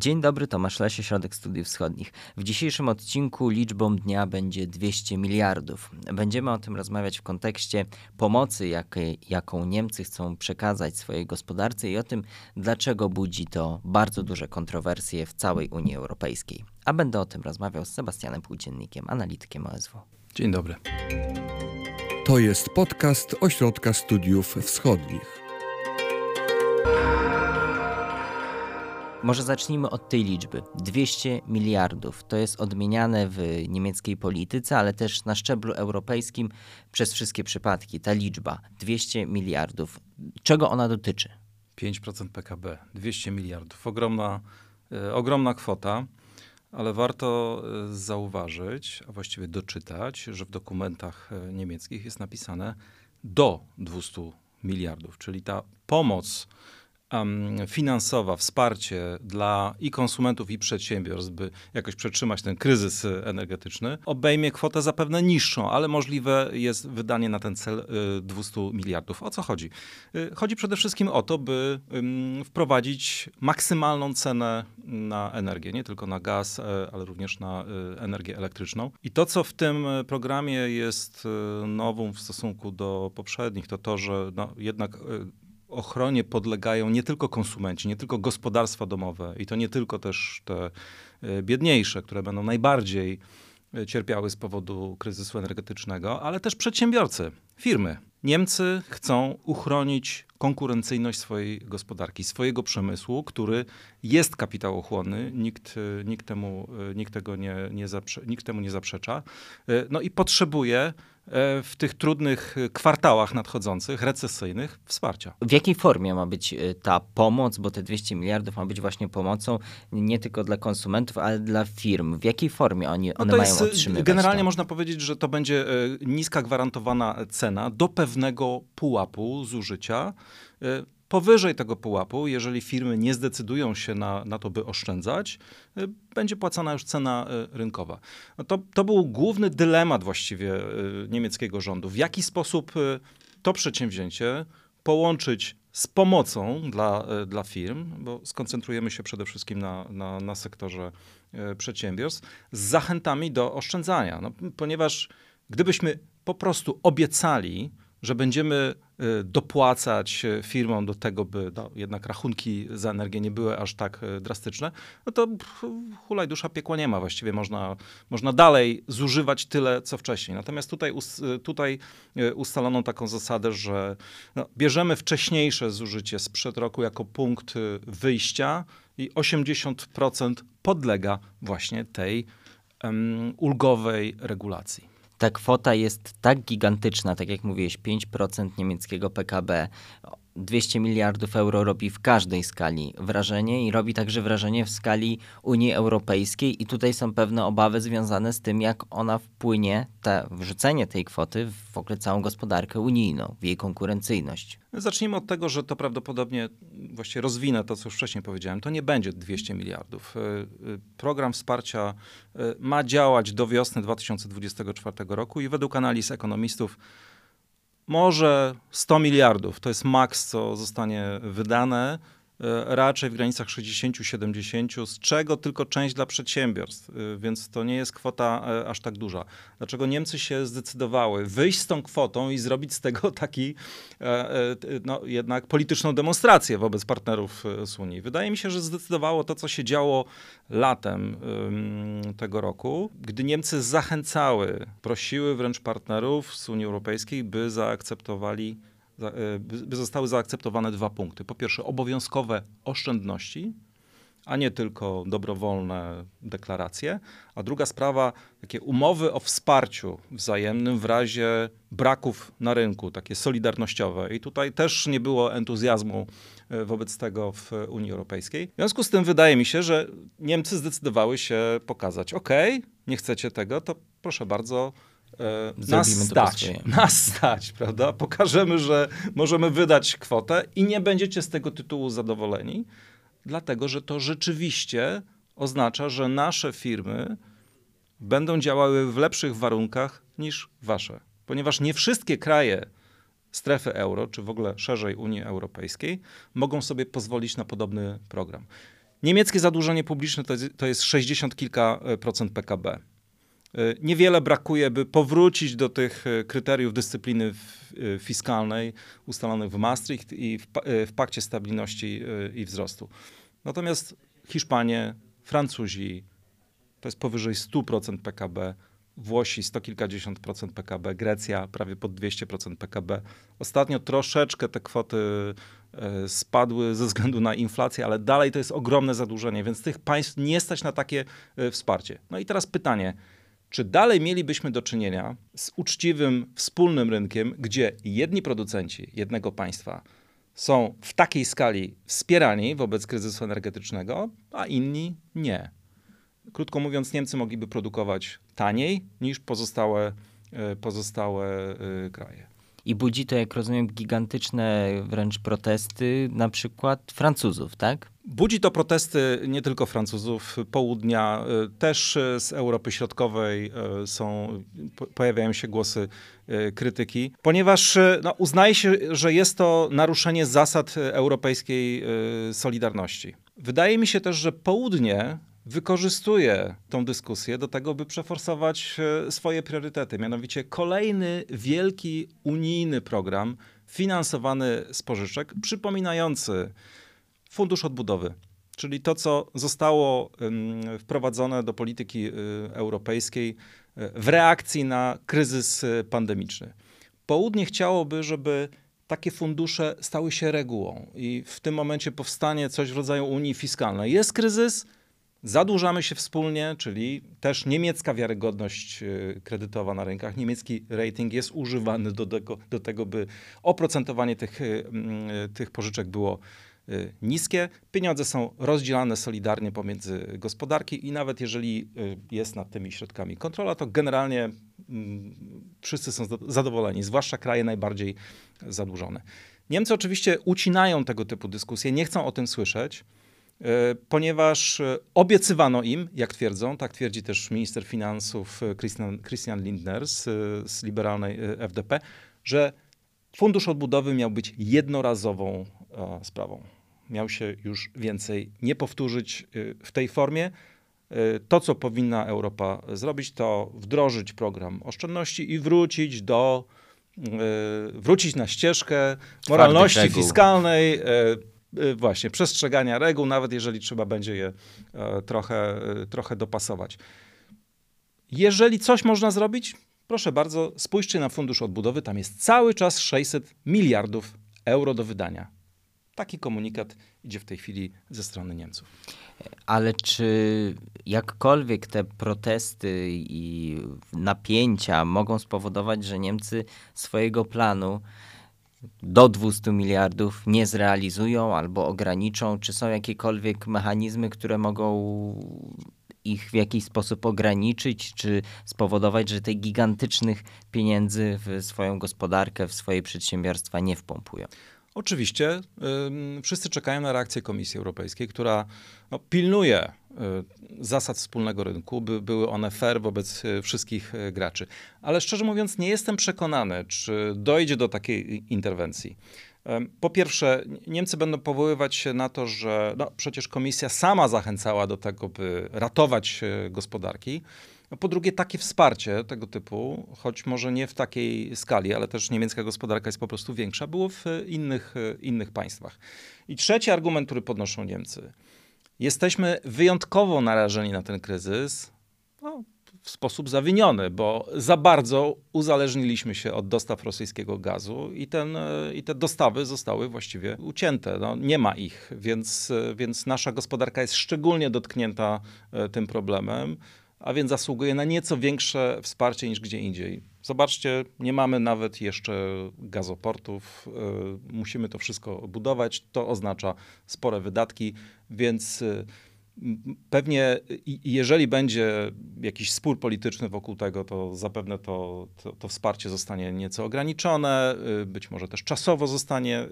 Dzień dobry, Tomasz Lesie, Środek Studiów Wschodnich. W dzisiejszym odcinku liczbą dnia będzie 200 miliardów. Będziemy o tym rozmawiać w kontekście pomocy, jakiej, jaką Niemcy chcą przekazać swojej gospodarce i o tym, dlaczego budzi to bardzo duże kontrowersje w całej Unii Europejskiej. A będę o tym rozmawiał z Sebastianem Płóciennikiem, analitykiem OSW. Dzień dobry. To jest podcast Ośrodka Studiów Wschodnich. Może zacznijmy od tej liczby. 200 miliardów. To jest odmieniane w niemieckiej polityce, ale też na szczeblu europejskim przez wszystkie przypadki. Ta liczba 200 miliardów. Czego ona dotyczy? 5% PKB, 200 miliardów. Ogromna, e, ogromna kwota, ale warto e, zauważyć, a właściwie doczytać, że w dokumentach e, niemieckich jest napisane do 200 miliardów, czyli ta pomoc finansowa, wsparcie dla i konsumentów, i przedsiębiorstw, by jakoś przetrzymać ten kryzys energetyczny, obejmie kwotę zapewne niższą, ale możliwe jest wydanie na ten cel 200 y, miliardów. O co chodzi? Y, chodzi przede wszystkim o to, by wprowadzić maksymalną cenę na energię, nie tylko na gaz, e, ale również na y, energię elektryczną. I to, co w tym programie jest nową w stosunku do poprzednich, to to, że no, jednak ochronie podlegają nie tylko konsumenci, nie tylko gospodarstwa domowe i to nie tylko też te e, biedniejsze, które będą najbardziej e, cierpiały z powodu kryzysu energetycznego, ale też przedsiębiorcy, firmy. Niemcy chcą uchronić konkurencyjność swojej gospodarki, swojego przemysłu, który jest kapitałochłonny, nikt, e, nikt, temu, nikt, tego nie, nie zaprze, nikt temu nie zaprzecza, no i potrzebuje w tych trudnych kwartałach nadchodzących, recesyjnych, wsparcia. W jakiej formie ma być e, ta pomoc, bo te 200 miliardów ma być właśnie pomocą nie tylko dla konsumentów, ale dla firm. W jakiej formie oni, no one mają jest, otrzymywać? Generalnie to? można powiedzieć, że to będzie e, niska gwarantowana cena do pewnego pułapu zużycia Powyżej tego pułapu, jeżeli firmy nie zdecydują się na, na to, by oszczędzać, y, będzie płacona już cena y, rynkowa. No to, to był główny dylemat właściwie y, niemieckiego rządu. W jaki sposób to przedsięwzięcie połączyć z pomocą dla, dla firm, bo skoncentrujemy się przede wszystkim na, na, na sektorze przedsiębiorstw, z zachętami do oszczędzania. No, ponieważ gdybyśmy po prostu obiecali, że będziemy y, dopłacać y, firmom do tego, by no, jednak rachunki za energię nie były aż tak y, drastyczne, no to hulaj dusza piekła nie ma. Właściwie można, można dalej zużywać tyle, co wcześniej. Natomiast tutaj, tutaj ustalono taką zasadę, że no, bierzemy wcześniejsze zużycie sprzed roku jako punkt wyjścia i 80% podlega właśnie tej um, ulgowej regulacji ta kwota jest tak gigantyczna, tak jak mówiłeś, 5% niemieckiego PKB. 200 miliardów euro robi w każdej skali wrażenie i robi także wrażenie w skali Unii Europejskiej i tutaj są pewne obawy związane z tym, jak ona wpłynie, te, wrzucenie tej kwoty w ogóle całą gospodarkę unijną, w jej konkurencyjność. Zacznijmy od tego, że to prawdopodobnie, właściwie rozwinę to, co już wcześniej powiedziałem, to nie będzie 200 miliardów. E, e, program wsparcia e, ma działać do wiosny 2024 roku i według analiz ekonomistów może 100 miliardów to jest maks, co zostanie wydane. E, raczej w granicach 60-70, z czego tylko część dla przedsiębiorstw, e, więc to nie jest kwota e, aż tak duża. Dlaczego Niemcy się zdecydowały wyjść z tą kwotą i zrobić z tego taki no, jednak polityczną demonstrację wobec partnerów z Unii? Wydaje mi się, że zdecydowało to, co się działo latem tego roku, gdy Niemcy zachęcały, prosiły wręcz partnerów z Unii Europejskiej, by zaakceptowali by zostały zaakceptowane dwa punkty. Po pierwsze, obowiązkowe oszczędności, a nie tylko dobrowolne deklaracje. A druga sprawa, takie umowy o wsparciu wzajemnym w razie braków na rynku, takie solidarnościowe. I tutaj też nie było entuzjazmu e, wobec tego w Unii Europejskiej. W związku z tym wydaje mi się, że Niemcy zdecydowały się pokazać: OK, nie chcecie tego, to proszę bardzo, E, nas stać, nas stać, prawda? Pokażemy, że możemy wydać kwotę i nie będziecie z tego tytułu zadowoleni, dlatego że to rzeczywiście oznacza, że nasze firmy będą działały w lepszych warunkach niż wasze. Ponieważ nie wszystkie kraje strefy euro, czy w ogóle szerzej Unii Europejskiej, mogą sobie pozwolić na podobny program. Niemieckie zadłużenie publiczne to jest, to jest 60 kilka procent PKB. Niewiele brakuje, by powrócić do tych kryteriów dyscypliny fiskalnej ustalonych w Maastricht i w, w Pakcie Stabilności i Wzrostu. Natomiast Hiszpanie, Francuzi, to jest powyżej 100% PKB, Włosi sto kilkadziesiąt procent PKB, Grecja prawie pod 200% PKB. Ostatnio troszeczkę te kwoty e, spadły ze względu na inflację, ale dalej to jest ogromne zadłużenie, więc tych państw nie stać na takie e, wsparcie. No i teraz pytanie, czy dalej mielibyśmy do czynienia z uczciwym, wspólnym rynkiem, gdzie jedni producenci jednego państwa są w takiej skali wspierani wobec kryzysu energetycznego, a inni nie? Krótko mówiąc, Niemcy mogliby produkować taniej niż pozostałe, e, pozostałe e, kraje. I budzi to, jak rozumiem, gigantyczne wręcz protesty na przykład Francuzów, tak? Budzi to protesty nie tylko Francuzów, południa, e, też z Europy Środkowej są, pojawiają się głosy krytyki, ponieważ no, uznaje się, że jest to naruszenie zasad europejskiej solidarności. Wydaje mi się też, że południe wykorzystuje tą dyskusję do tego, by przeforsować swoje priorytety. Mianowicie kolejny wielki unijny program finansowany z pożyczek, przypominający Fundusz Odbudowy, czyli to, co zostało wprowadzone do polityki e, europejskiej e, w reakcji na kryzys pandemiczny. Południe chciałoby, żeby takie fundusze stały się regułą i w tym momencie powstanie coś w rodzaju Unii Fiskalnej. Jest kryzys, Zadłużamy się wspólnie, czyli też niemiecka wiarygodność kredytowa na rynkach, niemiecki rating jest używany do tego, do tego by oprocentowanie tych, tych pożyczek było niskie. Pieniądze są rozdzielane solidarnie pomiędzy gospodarki i nawet jeżeli jest nad tymi środkami kontrola, to generalnie wszyscy są zadowoleni, zwłaszcza kraje najbardziej zadłużone. Niemcy oczywiście ucinają tego typu dyskusje, nie chcą o tym słyszeć. E, ponieważ obiecywano im, jak twierdzą, tak twierdzi też minister finansów Christian, Christian Lindner z, z liberalnej FDP, że fundusz odbudowy miał być jednorazową sprawą. Miał się już więcej nie powtórzyć w tej formie. To, co powinna Europa zrobić, to wdrożyć program oszczędności i wrócić do wrócić na ścieżkę moralności fiskalnej, Y, właśnie przestrzegania reguł, nawet jeżeli trzeba będzie je e, trochę, e, trochę dopasować. Jeżeli coś można zrobić, proszę bardzo, spójrzcie na fundusz odbudowy, tam jest cały czas 600 miliardów euro do wydania. Taki komunikat idzie w tej chwili ze strony Niemców. Ale czy jakkolwiek te protesty i napięcia mogą spowodować, że Niemcy swojego planu do 200 miliardów nie zrealizują albo ograniczą? Czy są jakiekolwiek mechanizmy, które mogą ich w jakiś sposób ograniczyć, czy spowodować, że tych gigantycznych pieniędzy w swoją gospodarkę, w swoje przedsiębiorstwa nie wpompują? Oczywiście. Wszyscy czekają na reakcję Komisji Europejskiej, która no, pilnuje y, zasad wspólnego rynku, by były one fair wobec y, wszystkich y, graczy. Ale szczerze mówiąc, nie jestem przekonany, czy dojdzie do takiej interwencji. Po pierwsze, Niemcy będą powoływać się na to, że no, przecież komisja sama zachęcała do tego, by ratować gospodarki. No, po drugie, takie wsparcie tego typu, choć może nie w takiej skali, ale też niemiecka gospodarka jest po prostu większa, było w innych, innych państwach. I trzeci argument, który podnoszą Niemcy. Jesteśmy wyjątkowo narażeni na ten kryzys no, w sposób zawiniony, bo za bardzo uzależniliśmy się od dostaw rosyjskiego gazu i, ten, i te dostawy zostały właściwie ucięte. No, nie ma ich, więc, więc nasza gospodarka jest szczególnie dotknięta e, tym problemem a więc zasługuje na nieco większe wsparcie niż gdzie indziej. Zobaczcie, nie mamy nawet jeszcze gazoportów, e, musimy to wszystko budować. To oznacza spore wydatki, więc e, Pewnie jeżeli będzie jakiś spór polityczny wokół tego, to zapewne to, to, to, wsparcie zostanie nieco ograniczone, y, być może też czasowo zostanie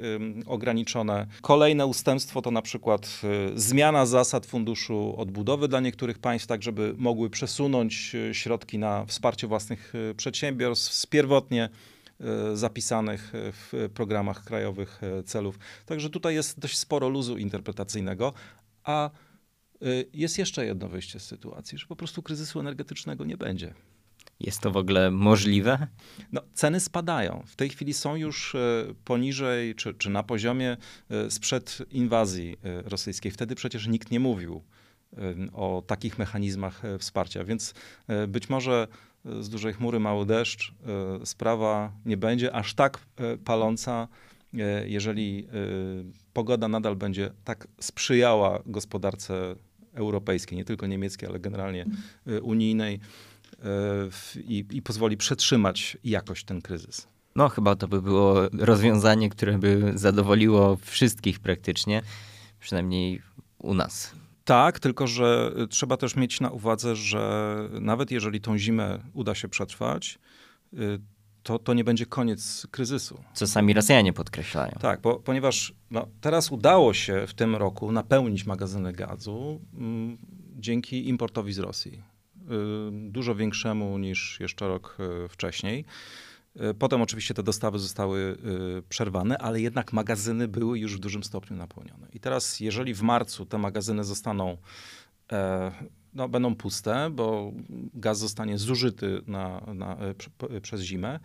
ograniczone. Kolejne ustępstwo to na przykład y, zmiana zasad funduszu odbudowy dla niektórych państw, tak żeby mogły przesunąć y, środki na wsparcie własnych przedsiębiorstw pierwotnie zapisanych w programach krajowych celów. Także tutaj jest dość sporo luzu interpretacyjnego, a jest jeszcze jedno wyjście z sytuacji, że po prostu kryzysu energetycznego nie będzie. Jest to w ogóle możliwe? No, ceny spadają. W tej chwili są już e, poniżej, czy, czy na poziomie e, sprzed inwazji rosyjskiej. Wtedy przecież nikt nie mówił o takich mechanizmach wsparcia, więc być może z dużej chmury mały deszcz, sprawa nie będzie aż tak paląca, jeżeli pogoda nadal będzie tak sprzyjała gospodarce europejskiej, nie tylko niemieckiej, ale generalnie unijnej i, i pozwoli przetrzymać jakoś ten kryzys. No, chyba to by było rozwiązanie, które by zadowoliło wszystkich praktycznie, przynajmniej u nas. Tak, tylko że trzeba też mieć na uwadze, że nawet jeżeli tą zimę uda się przetrwać, y, to, to nie będzie koniec kryzysu. Co sami Rosjanie podkreślają. Tak, bo, ponieważ no, teraz udało się w tym roku napełnić magazyny gazu m, mm, dzięki importowi z Rosji. Y, dużo większemu niż jeszcze rok y, wcześniej. Y, potem oczywiście te dostawy zostały przerwane, ale jednak magazyny były już w dużym stopniu napełnione. I teraz, jeżeli w marcu te magazyny zostaną, e, no, będą puste, bo gaz zostanie zużyty na, na, przez zimę,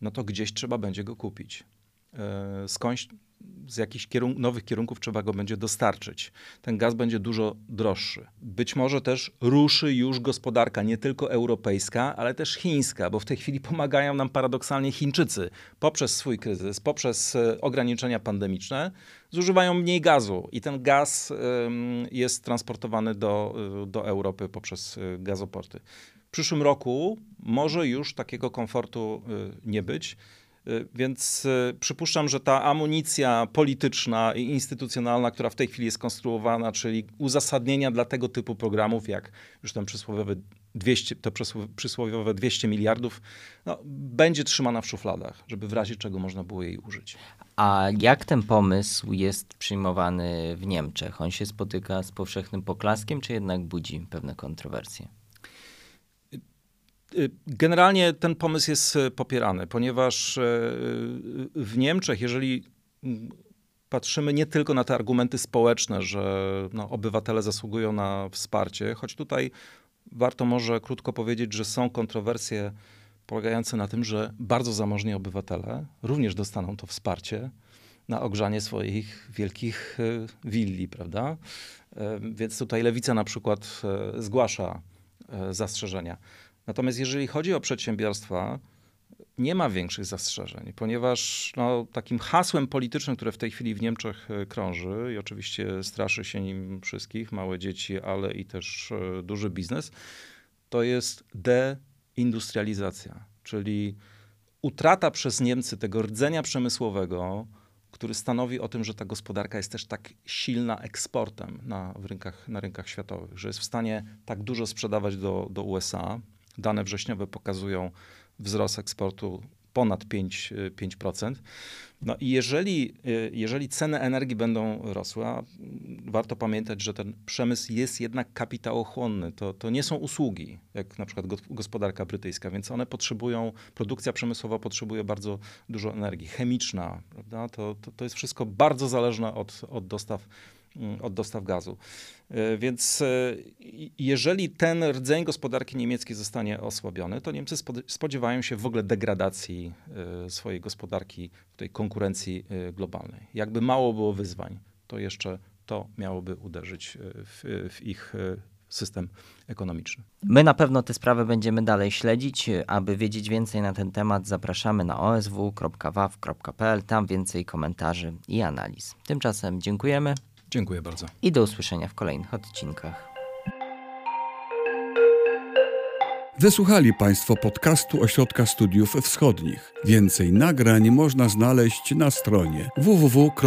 no to gdzieś trzeba będzie go kupić. E, skądś z jakichś kierun nowych kierunków trzeba go będzie dostarczyć. Ten gaz będzie dużo droższy. Być może też ruszy już gospodarka nie tylko europejska, ale też chińska, bo w tej chwili pomagają nam paradoksalnie Chińczycy poprzez swój kryzys, poprzez e, ograniczenia pandemiczne, zużywają mniej gazu i ten gaz jest transportowany do, e, do Europy poprzez gazoporty. W przyszłym roku może już takiego komfortu nie być. Y, więc y, przypuszczam, że ta amunicja polityczna i instytucjonalna, która w tej chwili jest konstruowana, czyli uzasadnienia dla tego typu programów, jak już ten przysłowiowy 200, to przysłowiowe 200 miliardów, no, będzie trzymana w szufladach, żeby w razie czego można było jej użyć. A jak ten pomysł jest przyjmowany w Niemczech? On się spotyka z powszechnym poklaskiem, czy jednak budzi pewne kontrowersje? Y, generalnie ten pomysł jest y, popierany, ponieważ y, w Niemczech, jeżeli mm, patrzymy nie tylko na te argumenty społeczne, że no, obywatele zasługują na wsparcie, choć tutaj warto może krótko powiedzieć, że są kontrowersje polegające na tym, że bardzo zamożni obywatele również dostaną to wsparcie na ogrzanie swoich wielkich willi, prawda? Więc tutaj lewica na przykład zgłasza zastrzeżenia. Natomiast jeżeli chodzi o przedsiębiorstwa, nie ma większych zastrzeżeń, ponieważ no, takim hasłem politycznym, które w tej chwili w Niemczech e, krąży i oczywiście straszy się nim wszystkich, małe dzieci, ale i też e, duży biznes, to jest deindustrializacja, czyli utrata przez Niemcy tego rdzenia przemysłowego, który stanowi o tym, że ta gospodarka jest też tak silna eksportem na, rynkach, na rynkach światowych, że jest w stanie tak dużo sprzedawać do, do USA, Dane wrześniowe pokazują wzrost eksportu ponad 5%. 5%. No i jeżeli, y, jeżeli ceny energii będą rosły, a warto pamiętać, że ten przemysł jest jednak kapitałochłonny, to, to nie są usługi, jak na przykład gospodarka brytyjska, więc one potrzebują, produkcja przemysłowa potrzebuje bardzo dużo energii, chemiczna, prawda? To, to, to jest wszystko bardzo zależne od, od dostaw od dostaw gazu. E, więc e, jeżeli ten rdzeń gospodarki niemieckiej zostanie osłabiony, to Niemcy spodziewają się w ogóle degradacji e, swojej gospodarki w tej konkurencji globalnej. Jakby mało było wyzwań, to jeszcze to miałoby uderzyć w, w ich system ekonomiczny. My na pewno tę sprawę będziemy dalej śledzić. Aby wiedzieć więcej na ten temat, zapraszamy na osw.waw.pl. Tam więcej komentarzy i analiz. Tymczasem dziękujemy. Dziękuję bardzo. I do usłyszenia w kolejnych odcinkach. Wysłuchali Państwo podcastu Ośrodka Studiów Wschodnich. Więcej nagrań można znaleźć na stronie www.osw.waw.pl.